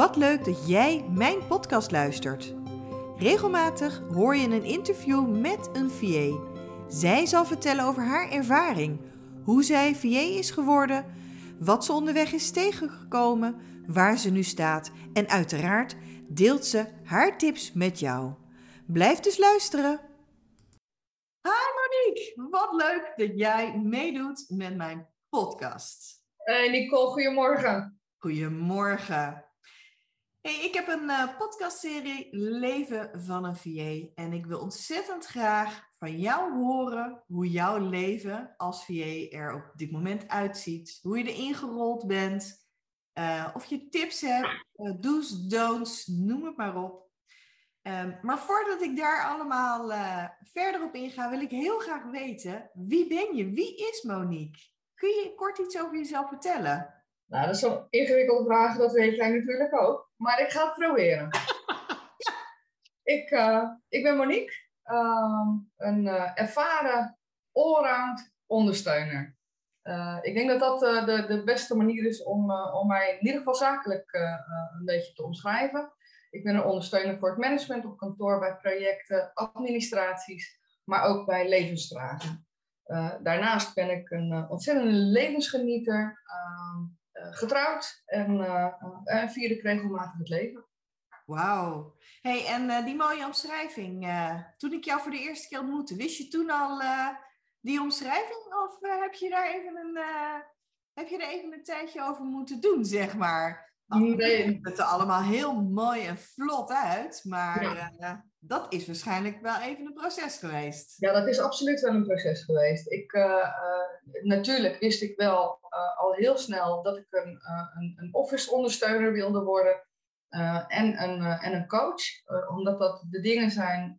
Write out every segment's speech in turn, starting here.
Wat leuk dat jij mijn podcast luistert. Regelmatig hoor je een interview met een VA. Zij zal vertellen over haar ervaring, hoe zij VA is geworden, wat ze onderweg is tegengekomen, waar ze nu staat en uiteraard deelt ze haar tips met jou. Blijf dus luisteren. Hi Monique, wat leuk dat jij meedoet met mijn podcast. Hey Nicole, goedemorgen. Goedemorgen. Hey, ik heb een uh, podcastserie Leven van een VA en ik wil ontzettend graag van jou horen hoe jouw leven als VA er op dit moment uitziet, hoe je erin gerold bent, uh, of je tips hebt, uh, do's, don'ts, noem het maar op. Um, maar voordat ik daar allemaal verder op inga, wil ik heel graag weten, wie ben je? Wie is Monique? Kun je kort iets over jezelf vertellen? Nou, dat is zo'n ingewikkelde vraag, dat weet jij natuurlijk ook. Maar ik ga het proberen. ja. ik, uh, ik ben Monique, uh, een uh, ervaren allround ondersteuner. ik denk dat dat de, de beste manier is om, om mij in ieder geval zakelijk een beetje te omschrijven. Ik ben een ondersteuner voor het management op kantoor, bij projecten, administraties, maar ook bij levensvragen. daarnaast ben ik een ontzettende levensgenieter. Ehm, eh, getrouwd en uh, vierde ik regelmatig het leven. Wauw. Hey, en die mooie omschrijving. toen ik jou voor de eerste keer ontmoette, wist je toen al die omschrijving? Of heb je daar even een, heb je er even een tijdje over moeten doen, zeg maar? Nee. Het er allemaal heel mooi en vlot uit, maar ja. dat is waarschijnlijk wel even een proces geweest. Ja, dat is absoluut wel een proces geweest. Ik, natuurlijk wist ik wel uh, al heel snel dat ik een, uh, een, een office ondersteuner wilde worden uh, en, een, en een coach. omdat dat de dingen zijn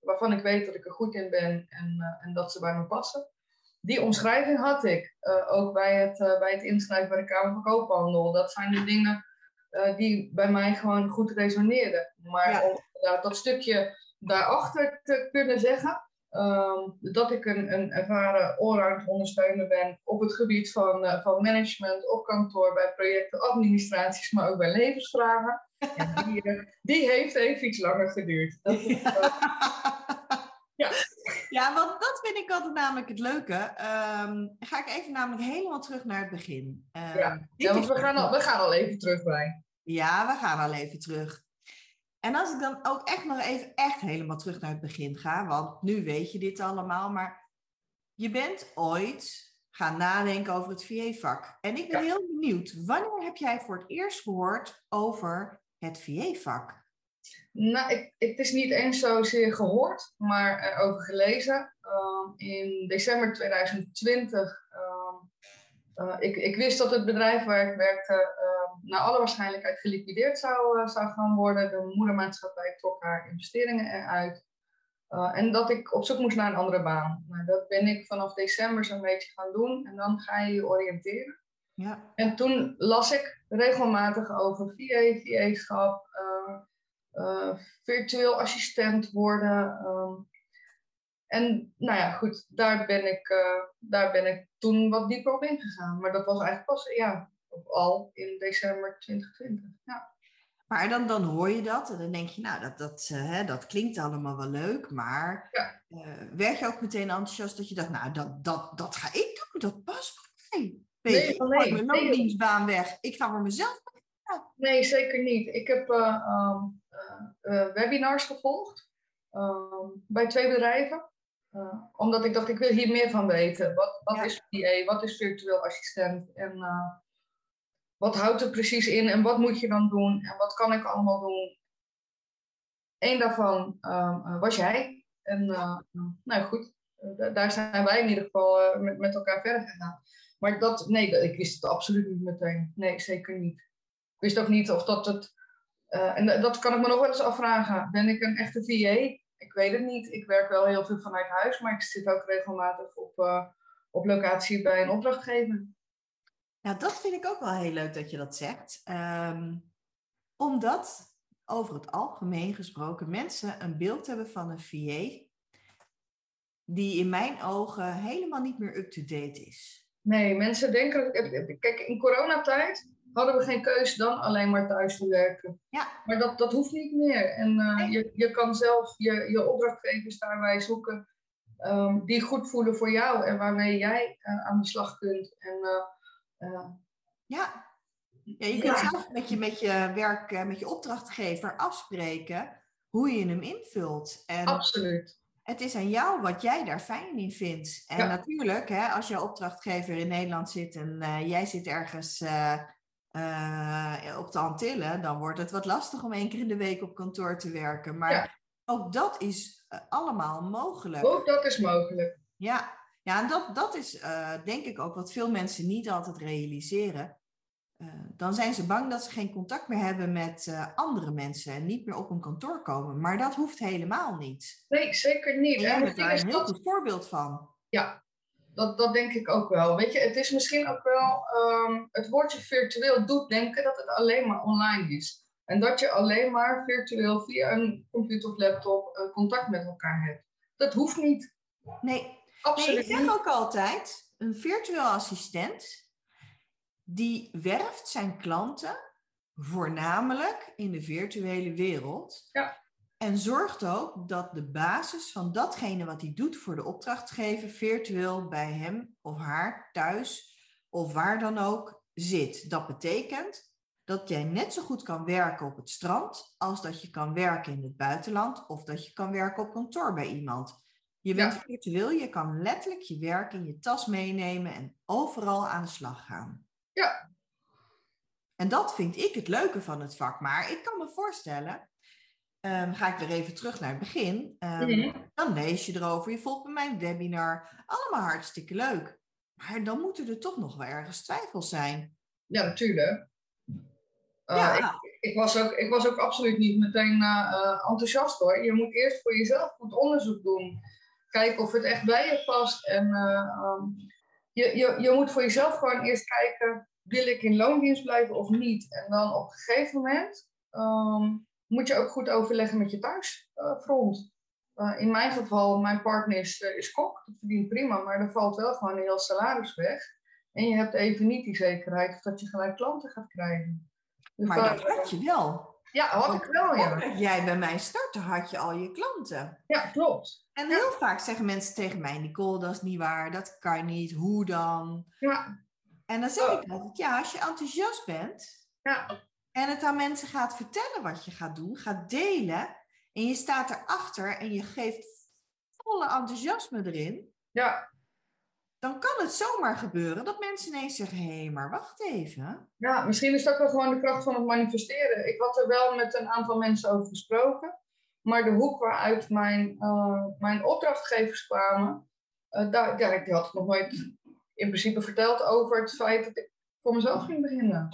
waarvan ik weet dat ik er goed in ben en, en dat ze bij me passen. Die omschrijving had ik ook bij het, bij het inschrijven bij de Kamer van Koophandel. Dat zijn de dingen die bij mij gewoon goed resoneerden. Maar ja. om dat stukje daarachter te kunnen zeggen, Um, dat ik een, een ervaren allround ondersteuner ben op het gebied van, uh, van management, op kantoor, bij projecten, administraties, maar ook bij levensvragen. En die, uh, die heeft even iets langer geduurd. Dat is, uh, ja. ja, want dat vind ik altijd namelijk het leuke. Um, ga ik even namelijk helemaal terug naar het begin. Um, ja, ja want we gaan, al, we gaan al even terug bij. Ja, we gaan al even terug. En als ik dan ook echt nog even echt helemaal terug naar het begin ga, want nu weet je dit allemaal, maar je bent ooit gaan nadenken over het VA-vak. En ik ben heel benieuwd, wanneer heb jij voor het eerst gehoord over het VA-vak? Nou, ik, het is niet eens zozeer gehoord, maar erover gelezen. Uh, in december 2020, uh, uh, ik, ik wist dat het bedrijf waar ik werkte naar alle waarschijnlijkheid geliquideerd zou, uh, zou gaan worden. De moedermaatschappij trok haar investeringen eruit. Uh, en dat ik op zoek moest naar een andere baan. Nou, dat ben ik vanaf december zo'n beetje gaan doen. En dan ga je je oriënteren. Ja. En toen las ik regelmatig over VA, VA-schap, virtueel assistent worden. Um, en nou ja, goed, daar ben ik, daar ben ik toen wat dieper op ingegaan. Maar dat was eigenlijk pas, ja, al in december 2020. Ja. Maar dan, dan hoor je dat en dan denk je, nou, dat, dat, uh, hè, dat klinkt allemaal wel leuk, maar ja. uh, werd je ook meteen enthousiast dat je dacht, nou, dat, dat, dat ga ik doen, dat past bij mij. Weet nee, je, ik mijn loondienstbaan weg, ik ga voor mezelf. Ja. Nee, zeker niet. Ik heb um, webinars gevolgd um, bij twee bedrijven. Omdat ik dacht, ik wil hier meer van weten. Wat, wat ja. is VA, wat is virtueel assistent? En wat houdt het precies in en wat moet je dan doen en wat kan ik allemaal doen? Eén daarvan um, was jij. En nou goed, daar zijn wij in ieder geval met, met elkaar verder gegaan. Maar dat, nee, ik wist het absoluut niet meteen. Nee, zeker niet. Ik wist ook niet of dat het. en dat kan ik me nog wel eens afvragen. Ben ik een echte VA? Ik weet het niet. Ik werk wel heel veel vanuit huis, maar ik zit ook regelmatig op, op locatie bij een opdrachtgever. Nou, dat vind ik ook wel heel leuk dat je dat zegt. Um, omdat over het algemeen gesproken mensen een beeld hebben van een VA die in mijn ogen helemaal niet meer up-to-date is. Nee, mensen denken, kijk, in coronatijd hadden we geen keus dan alleen maar thuis te werken. Ja. Maar dat, dat hoeft niet meer. En eh, Nee. je, je kan zelf je, je opdrachtgevers daarbij zoeken ehm, die goed voelen voor jou en waarmee jij eh, aan de slag kunt. En, eh, Ja. ja je kunt Ja. zelf met je, met je werk, met je opdrachtgever afspreken hoe je hem invult. En absoluut. het is aan jou wat jij daar fijn in vindt. En Ja. natuurlijk, hè, als jouw opdrachtgever in Nederland zit en jij zit ergens eh, op de Antillen, dan wordt het wat lastig om één keer in de week op kantoor te werken. Maar Ja. ook dat is eh, allemaal mogelijk. Ook dat is mogelijk. Ja, ja en dat, dat is eh, denk ik ook wat veel mensen niet altijd realiseren. Dan zijn ze bang dat ze geen contact meer hebben met andere mensen en niet meer op een kantoor komen. Maar dat hoeft helemaal niet. Nee, zeker niet. En jij bent daar een heel goed voorbeeld van. Ja, dat, dat denk ik ook wel. Weet je, het is misschien ook wel, ehm, het woordje virtueel doet denken dat het alleen maar online is. En dat je alleen maar virtueel via een computer of laptop eh, contact met elkaar hebt. Dat hoeft niet. Nee, nee Absoluut ik zeg niet. ook altijd, een virtueel assistent, die werft zijn klanten voornamelijk in de virtuele wereld. Ja. En zorgt ook dat de basis van datgene wat hij doet voor de opdrachtgever virtueel bij hem of haar thuis of waar dan ook zit. Dat betekent dat jij net zo goed kan werken op het strand als dat je kan werken in het buitenland of dat je kan werken op kantoor bij iemand. Je bent Ja. virtueel, je kan letterlijk je werk in je tas meenemen en overal aan de slag gaan. Ja. En dat vind ik het leuke van het vak. Maar ik kan me voorstellen, ehm, ga ik weer even terug naar het begin. ehm, Mhm. Dan lees je erover, je volgt bij mijn webinar. Allemaal hartstikke leuk. Maar dan moeten er toch nog wel ergens twijfels zijn. Ja, natuurlijk. Eh, ja, ik, ik, was ook, ik was ook absoluut niet meteen eh, enthousiast hoor. Je moet eerst voor jezelf goed onderzoek doen. Kijken of het echt bij je past. En eh, ehm, je, je, je moet voor jezelf gewoon eerst kijken, wil ik in loondienst blijven of niet? En dan op een gegeven moment moet je ook goed overleggen met je thuisfront. Eh, in mijn geval, mijn partner is, eh, is kok, dat verdient prima, maar er valt wel gewoon een heel salaris weg. En je hebt even niet die zekerheid of dat je gelijk klanten gaat krijgen. Dus maar dat had je wel. Ja, had ik wel, ja. Jij bij mij startte, had je al je klanten. Ja, klopt. En heel vaak zeggen mensen tegen mij, Nicole, dat is niet waar, dat kan niet, hoe dan? Ja, En dan zeg ik altijd, ja, als je enthousiast bent ja, en het aan mensen gaat vertellen wat je gaat doen, gaat delen, en je staat erachter en je geeft volle enthousiasme erin, ja. dan kan het zomaar gebeuren dat mensen ineens zeggen, hé, hey, maar wacht even. Ja, misschien is dat wel gewoon de kracht van het manifesteren. Ik had er wel met een aantal mensen over gesproken. Maar de hoek waaruit mijn, eh, mijn opdrachtgevers kwamen, eh, daar, ja, die had ik nog nooit in principe verteld over het feit dat ik voor mezelf ging beginnen.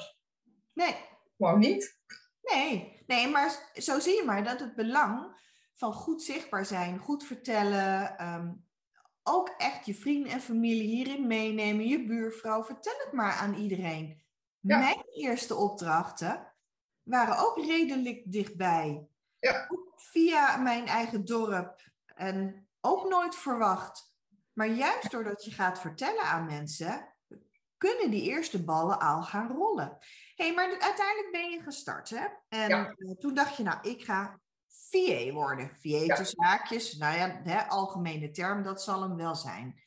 Nee, Gewoon niet. Nee, nee, maar zo zie je maar dat het belang van goed zichtbaar zijn, goed vertellen, ehm, ook echt je vrienden en familie hierin meenemen, je buurvrouw, vertel het maar aan iedereen. Ja. Mijn eerste opdrachten waren ook redelijk dichtbij. Ja. Ook via mijn eigen dorp en ook nooit verwacht. Maar juist doordat je gaat vertellen aan mensen, kunnen die eerste ballen al gaan rollen. Hé, hey, maar uiteindelijk ben je gestart, hè? En Ja. eh, toen dacht je, nou, ik ga VA worden. VA Ja. tussen haakjes, nou ja, hè, algemene term, dat zal hem wel zijn.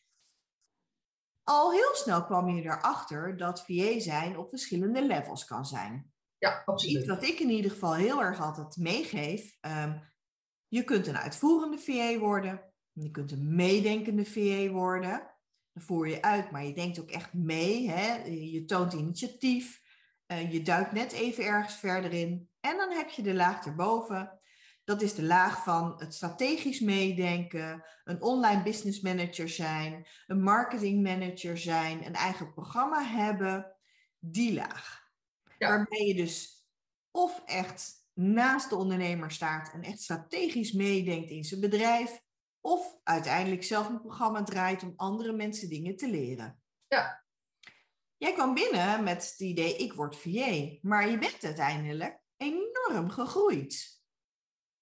Al heel snel kwam je erachter dat VA zijn op verschillende levels kan zijn. Ja, Iets absoluut. wat ik in ieder geval heel erg altijd meegeef. ehm, je kunt een uitvoerende VA worden. Je kunt een meedenkende VA worden. Dan voer je uit, maar je denkt ook echt mee. Hè? Je toont initiatief. Eh, je duikt net even ergens verder in. En dan heb je de laag erboven. Dat is de laag van het strategisch meedenken, een online business manager zijn, een marketing manager zijn, een eigen programma hebben. Die laag. Ja. Waarbij je dus of echt naast de ondernemer staat en echt strategisch meedenkt in zijn bedrijf, of uiteindelijk zelf een programma draait om andere mensen dingen te leren. Ja. Jij kwam binnen met het idee, ik word VA, maar je bent uiteindelijk enorm gegroeid.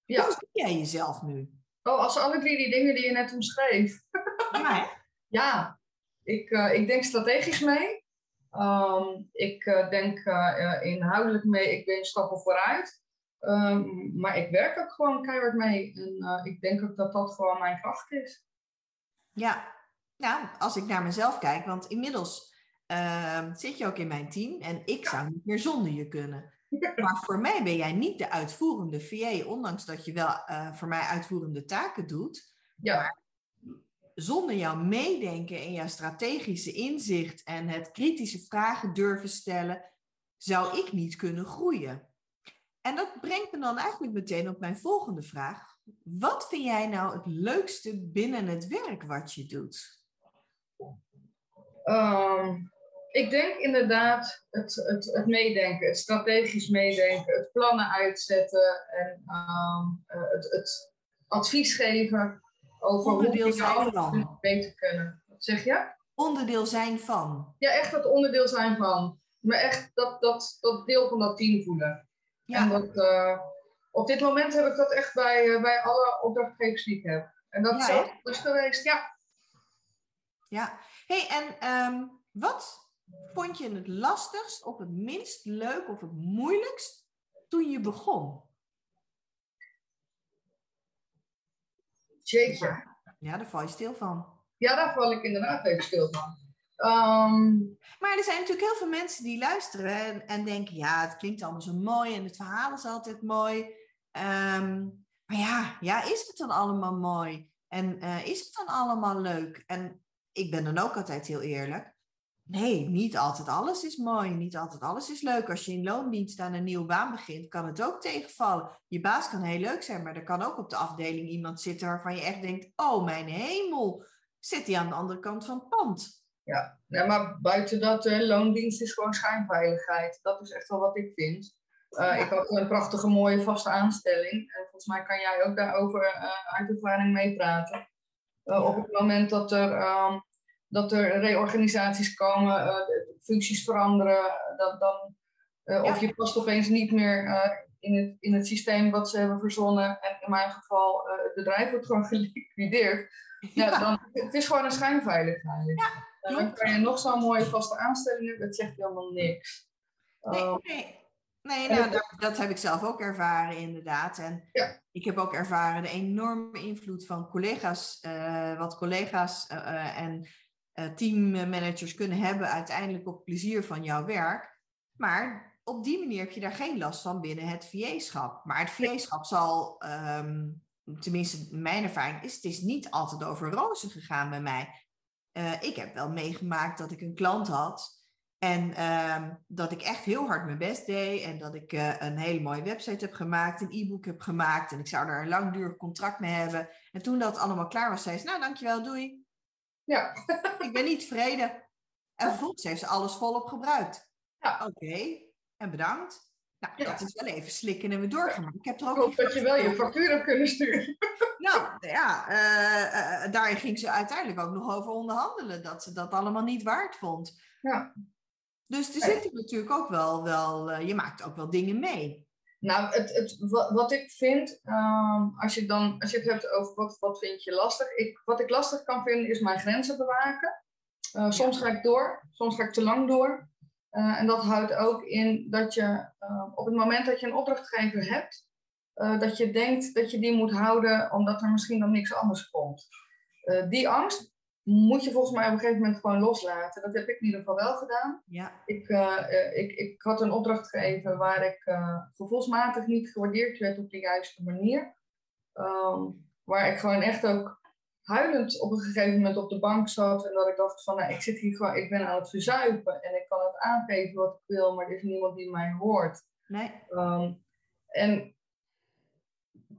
Ja. Hoe zie jij jezelf nu? Oh, als alle drie die dingen die je net omschreef. Ja? Ja, ik, eh, ik denk strategisch mee. Ehm, ik denk inhoudelijk mee, ik ben stappen vooruit. Ehm, maar ik werk ook gewoon keihard mee. En ik denk ook dat dat gewoon mijn kracht is. Ja, nou, als ik naar mezelf kijk, want inmiddels uh, zit je ook in mijn team en ik zou niet meer zonder je kunnen. Maar voor mij ben jij niet de uitvoerende VA, ondanks dat je wel uh, voor mij uitvoerende taken doet. Ja. Maar zonder jouw meedenken en jouw strategische inzicht en het kritische vragen durven stellen, zou ik niet kunnen groeien. En dat brengt me dan eigenlijk meteen op mijn volgende vraag. Wat vind jij nou het leukste binnen het werk wat je doet? Um, ik denk inderdaad het, het, het meedenken, het strategisch meedenken, het plannen uitzetten en um, het, het advies geven over onderdeel hoe van. beter kunnen. Wat zeg je? Onderdeel zijn van. Ja, echt het onderdeel zijn van. Maar echt dat, dat, dat deel van dat team voelen. Ja. En dat, uh, op dit moment heb ik dat echt bij, uh, bij alle opdrachtgevers die ik heb. En dat ja, is dus geweest, ja. Ja. hey, en um, wat vond je het lastigst of het minst leuk of het moeilijkst toen je begon? Jeetje. Ja, daar val je stil van. Ja, daar val ik inderdaad even stil van. Um... Maar er zijn natuurlijk heel veel mensen die luisteren en, en, denken, ja, het klinkt allemaal zo mooi en het verhaal is altijd mooi. Um, maar ja, ja, is het dan allemaal mooi? En uh, is het dan allemaal leuk? En ik ben dan ook altijd heel eerlijk. Nee, niet altijd alles is mooi, niet altijd alles is leuk. Als je in loondienst aan een nieuwe baan begint, kan het ook tegenvallen. Je baas kan heel leuk zijn, maar er kan ook op de afdeling iemand zitten waarvan je echt denkt, oh mijn hemel, zit hij aan de andere kant van het pand. Ja, nee, maar buiten dat, uh, loondienst is gewoon schijnveiligheid. Dat is echt wel wat ik vind. Uh, Ik had een prachtige mooie vaste aanstelling. En volgens mij kan jij ook daarover uh, uit ervaring meepraten. Op het moment dat er ehm, dat er reorganisaties komen, uh, functies veranderen, dat dan, uh, of je past opeens niet meer uh, in, het, in het systeem wat ze hebben verzonnen. En in mijn geval, het bedrijf wordt gewoon geliquideerd. Ja. ja. dan, het is gewoon een schijnveiligheid. Ja, dan kan je nog zo'n mooie vaste aanstelling hebben, dat zegt helemaal niks. Nee, ehm, nee. Nee, nou, dat, dat, heb ik zelf ook ervaren, inderdaad. En ja. ik heb ook ervaren de enorme invloed van collega's, wat collega's en teammanagers kunnen hebben uiteindelijk op plezier van jouw werk. Maar op die manier heb je daar geen last van binnen het VA-schap. Maar het VA-schap zal, um, tenminste mijn ervaring is, het is niet altijd over rozen gegaan bij mij. Uh, ik heb wel meegemaakt dat ik een klant had en um, dat ik echt heel hard mijn best deed en dat ik uh, een hele mooie website heb gemaakt, een e-book heb gemaakt en ik zou er een langdurig contract mee hebben. En toen dat allemaal klaar was, zei ze, nou dankjewel, doei. Ja. ik ben niet tevreden. En vervolgens heeft ze alles volop gebruikt. Ja. Oké, en bedankt. Nou, ja. dat is wel even slikken en weer doorgaan. Ik heb er ook. Ik hoop dat je wel je factuur hebt kunnen sturen. Nou, ja, uh, uh, daar ging ze uiteindelijk ook nog over onderhandelen. Dat ze dat allemaal niet waard vond. Ja. Dus er zitten natuurlijk ook wel, wel uh, je maakt ook wel dingen mee. Nou, het, het, wat, ik vind, um, als, je dan, als je het hebt over wat, wat vind je lastig. Ik, wat ik lastig kan vinden is mijn grenzen bewaken. Uh, soms ga ik door, soms ga ik te lang door. Uh, en dat houdt ook in dat je uh, op het moment dat je een opdrachtgever hebt, dat je denkt dat je die moet houden omdat er misschien dan niks anders komt. die angst moet je volgens mij op een gegeven moment gewoon loslaten. Dat heb ik in ieder geval wel gedaan. Ja. Ik, uh, ik, ik had een opdracht gegeven waar ik uh, gevoelsmatig niet gewaardeerd werd op de juiste manier. Um, waar ik gewoon echt ook huilend op een gegeven moment op de bank zat. En dat ik dacht van, nou, ik zit hier gewoon, ik ben aan het verzuipen. En ik kan het aangeven wat ik wil, maar er is niemand die mij hoort. Nee. Um, en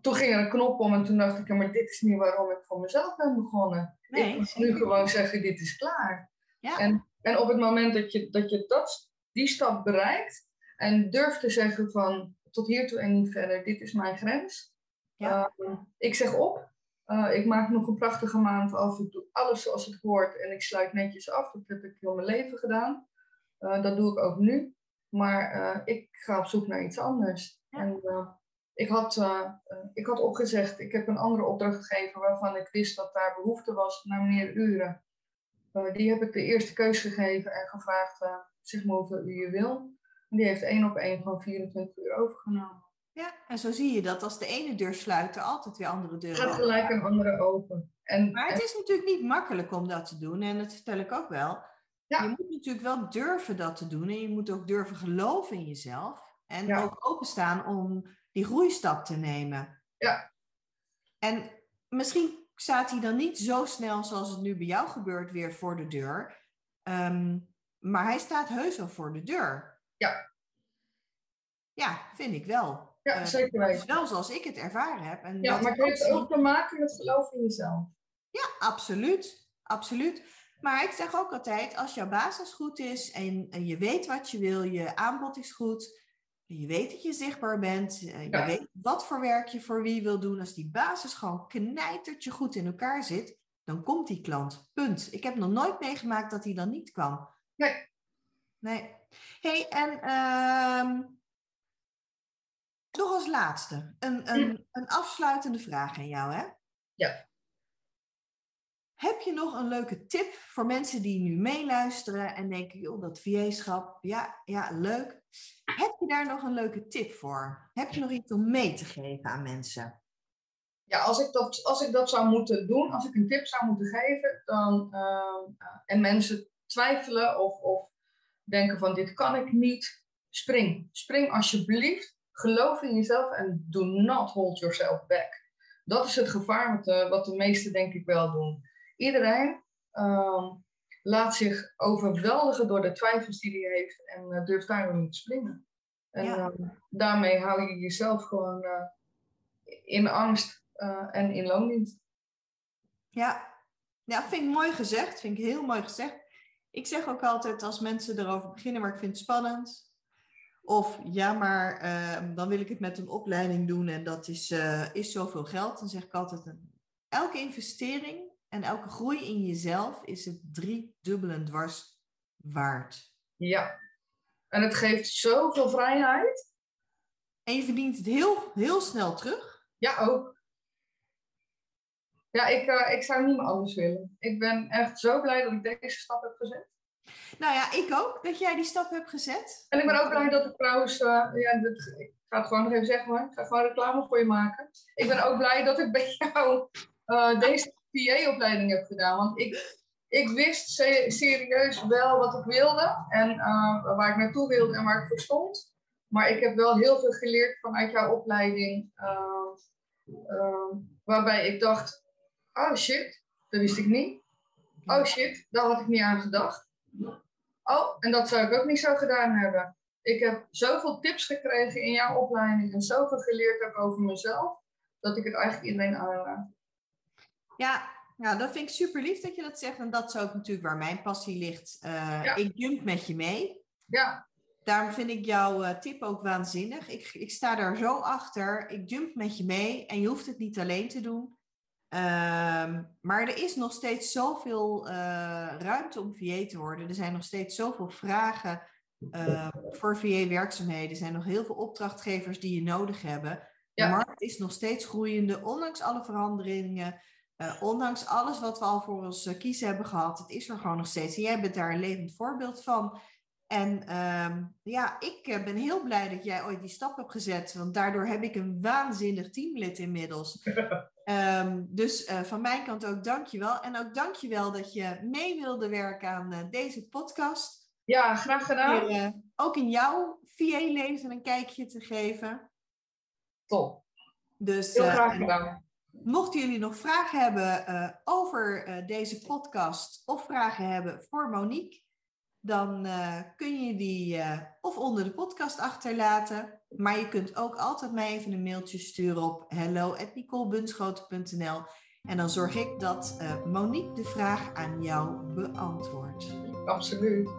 toen ging er een knop om en toen dacht ik, maar dit is niet waarom ik voor mezelf ben begonnen. Nee, ik moet nu gewoon zeggen, dit is klaar. Ja. En, en op het moment dat je, dat, je dat, die stap bereikt en durft te zeggen van tot hiertoe en niet verder, dit is mijn grens. Ja. Uh, ik zeg op. Uh, ik maak nog een prachtige maand af. Ik doe alles zoals het hoort en ik sluit netjes af. Dat heb ik heel mijn leven gedaan. Uh, dat doe ik ook nu. Maar ik ga op zoek naar iets anders. Ja. En ik had, uh, ik had opgezegd, ik heb een andere opdrachtgever waarvan ik wist dat daar behoefte was naar meer uren. die heb ik de eerste keus gegeven en gevraagd, zeg maar hoeveel uur je wil. En die heeft één op één van 24 uur overgenomen. Ja, en zo zie je dat als de ene deur sluit, er altijd weer andere deuren Gaat gelijk een andere open. En, maar het is natuurlijk niet makkelijk om dat te doen. En dat vertel ik ook wel. Ja. Je moet natuurlijk wel durven dat te doen. En je moet ook durven geloven in jezelf. En ook openstaan om die groeistap te nemen. Ja. En misschien staat hij dan niet zo snel zoals het nu bij jou gebeurt weer voor de deur. Ehm, maar hij staat heus wel voor de deur. Ja. Ja, vind ik wel. Ja, uh, zeker weten. Wel zoals ik het ervaren heb. En ja, maar het heeft ook te maken met geloof in jezelf. Ja, absoluut. Absoluut. Maar ik zeg ook altijd, als jouw basis goed is en, en je weet wat je wil, je aanbod is goed, je weet dat je zichtbaar bent, eh, je weet wat voor werk je voor wie wil doen, als die basis gewoon knijtertje goed in elkaar zit, dan komt die klant. Punt. Ik heb nog nooit meegemaakt dat hij dan niet kwam. Nee. Nee. hey, en uh, nog als laatste, een, een, een afsluitende vraag aan jou, hè? Ja. Heb je nog een leuke tip voor mensen die nu meeluisteren en denken, joh, dat VA-schap, ja, ja, leuk. Heb je daar nog een leuke tip voor? Heb je nog iets om mee te geven aan mensen? Ja, als ik dat, als ik dat zou moeten doen, als ik een tip zou moeten geven, dan, uh, en mensen twijfelen of, of denken van dit kan ik niet, spring. Spring alsjeblieft. Geloof in jezelf en do not hold yourself back. Dat is het gevaar wat de, wat de meesten denk ik wel doen. Iedereen uh, laat zich overweldigen door de twijfels die hij heeft en uh, durft daarom niet te springen. En ja. uh, daarmee hou je jezelf gewoon uh, in angst en in loondienst. Ja. ja, vind ik mooi gezegd. Vind ik heel mooi gezegd. Ik zeg ook altijd als mensen erover beginnen, maar ik vind het spannend. Of ja, maar uh, dan wil ik het met een opleiding doen en dat is, uh, is zoveel geld. Dan zeg ik altijd, een, elke investering en elke groei in jezelf is het drie dubbelen dwars waard. Ja, en het geeft zoveel vrijheid. En je verdient het heel, heel snel terug. Ja, ook. Ja, ik, uh, ik zou niet meer anders willen. Ik ben echt zo blij dat ik deze stap heb gezet. Nou ja, ik ook, dat jij die stap hebt gezet. En ik ben ook blij dat ik trouwens, uh, ja, ik ga het gewoon nog even zeggen hoor, ik ga gewoon reclame voor je maken. Ik ben ook blij dat ik bij jou uh, deze PA-opleiding heb gedaan, want ik, ik wist serieus wel wat ik wilde en uh, waar ik naartoe wilde en waar ik voor stond. Maar ik heb wel heel veel geleerd vanuit jouw opleiding, waarbij ik dacht, oh shit, dat wist ik niet. Oh shit, daar had ik niet aan gedacht. Oh, en dat zou ik ook niet zo gedaan hebben. Ik heb zoveel tips gekregen in jouw opleiding en zoveel geleerd over mezelf, dat ik het eigenlijk iedereen aanraad. Ja, ja, dat vind ik super lief dat je dat zegt. En dat is ook natuurlijk waar mijn passie ligt. Uh, Ik jump met je mee. Ja. Daarom vind ik jouw uh, tip ook waanzinnig. Ik, ik sta daar zo achter. Ik jump met je mee. En je hoeft het niet alleen te doen. Um, maar er is nog steeds zoveel uh, ruimte om VA te worden. Er zijn nog steeds zoveel vragen uh, voor VA-werkzaamheden. Er zijn nog heel veel opdrachtgevers die je nodig hebben. Ja. De markt is nog steeds groeiende, ondanks alle veranderingen. Uh, ondanks alles wat we al voor ons kiezen hebben gehad. Het is er gewoon nog steeds. En jij bent daar een levend voorbeeld van. En um, ja, ik ben heel blij dat jij ooit die stap hebt gezet. Want daardoor heb ik een waanzinnig teamlid inmiddels. Um, dus uh, van mijn kant ook dankjewel. En ook dankjewel dat je mee wilde werken aan uh, deze podcast. Ja, graag gedaan. Uh, ook in jouw VA-leven een kijkje te geven. Top. Dus, Heel graag gedaan. Mochten jullie nog vragen hebben over deze podcast of vragen hebben voor Monique, dan uh, kun je die of onder de podcast achterlaten. Maar je kunt ook altijd mij even een mailtje sturen op hello.nicolebunschoten.nl en dan zorg ik dat Monique de vraag aan jou beantwoordt. Absoluut.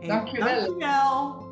Dankjewel. Dankjewel.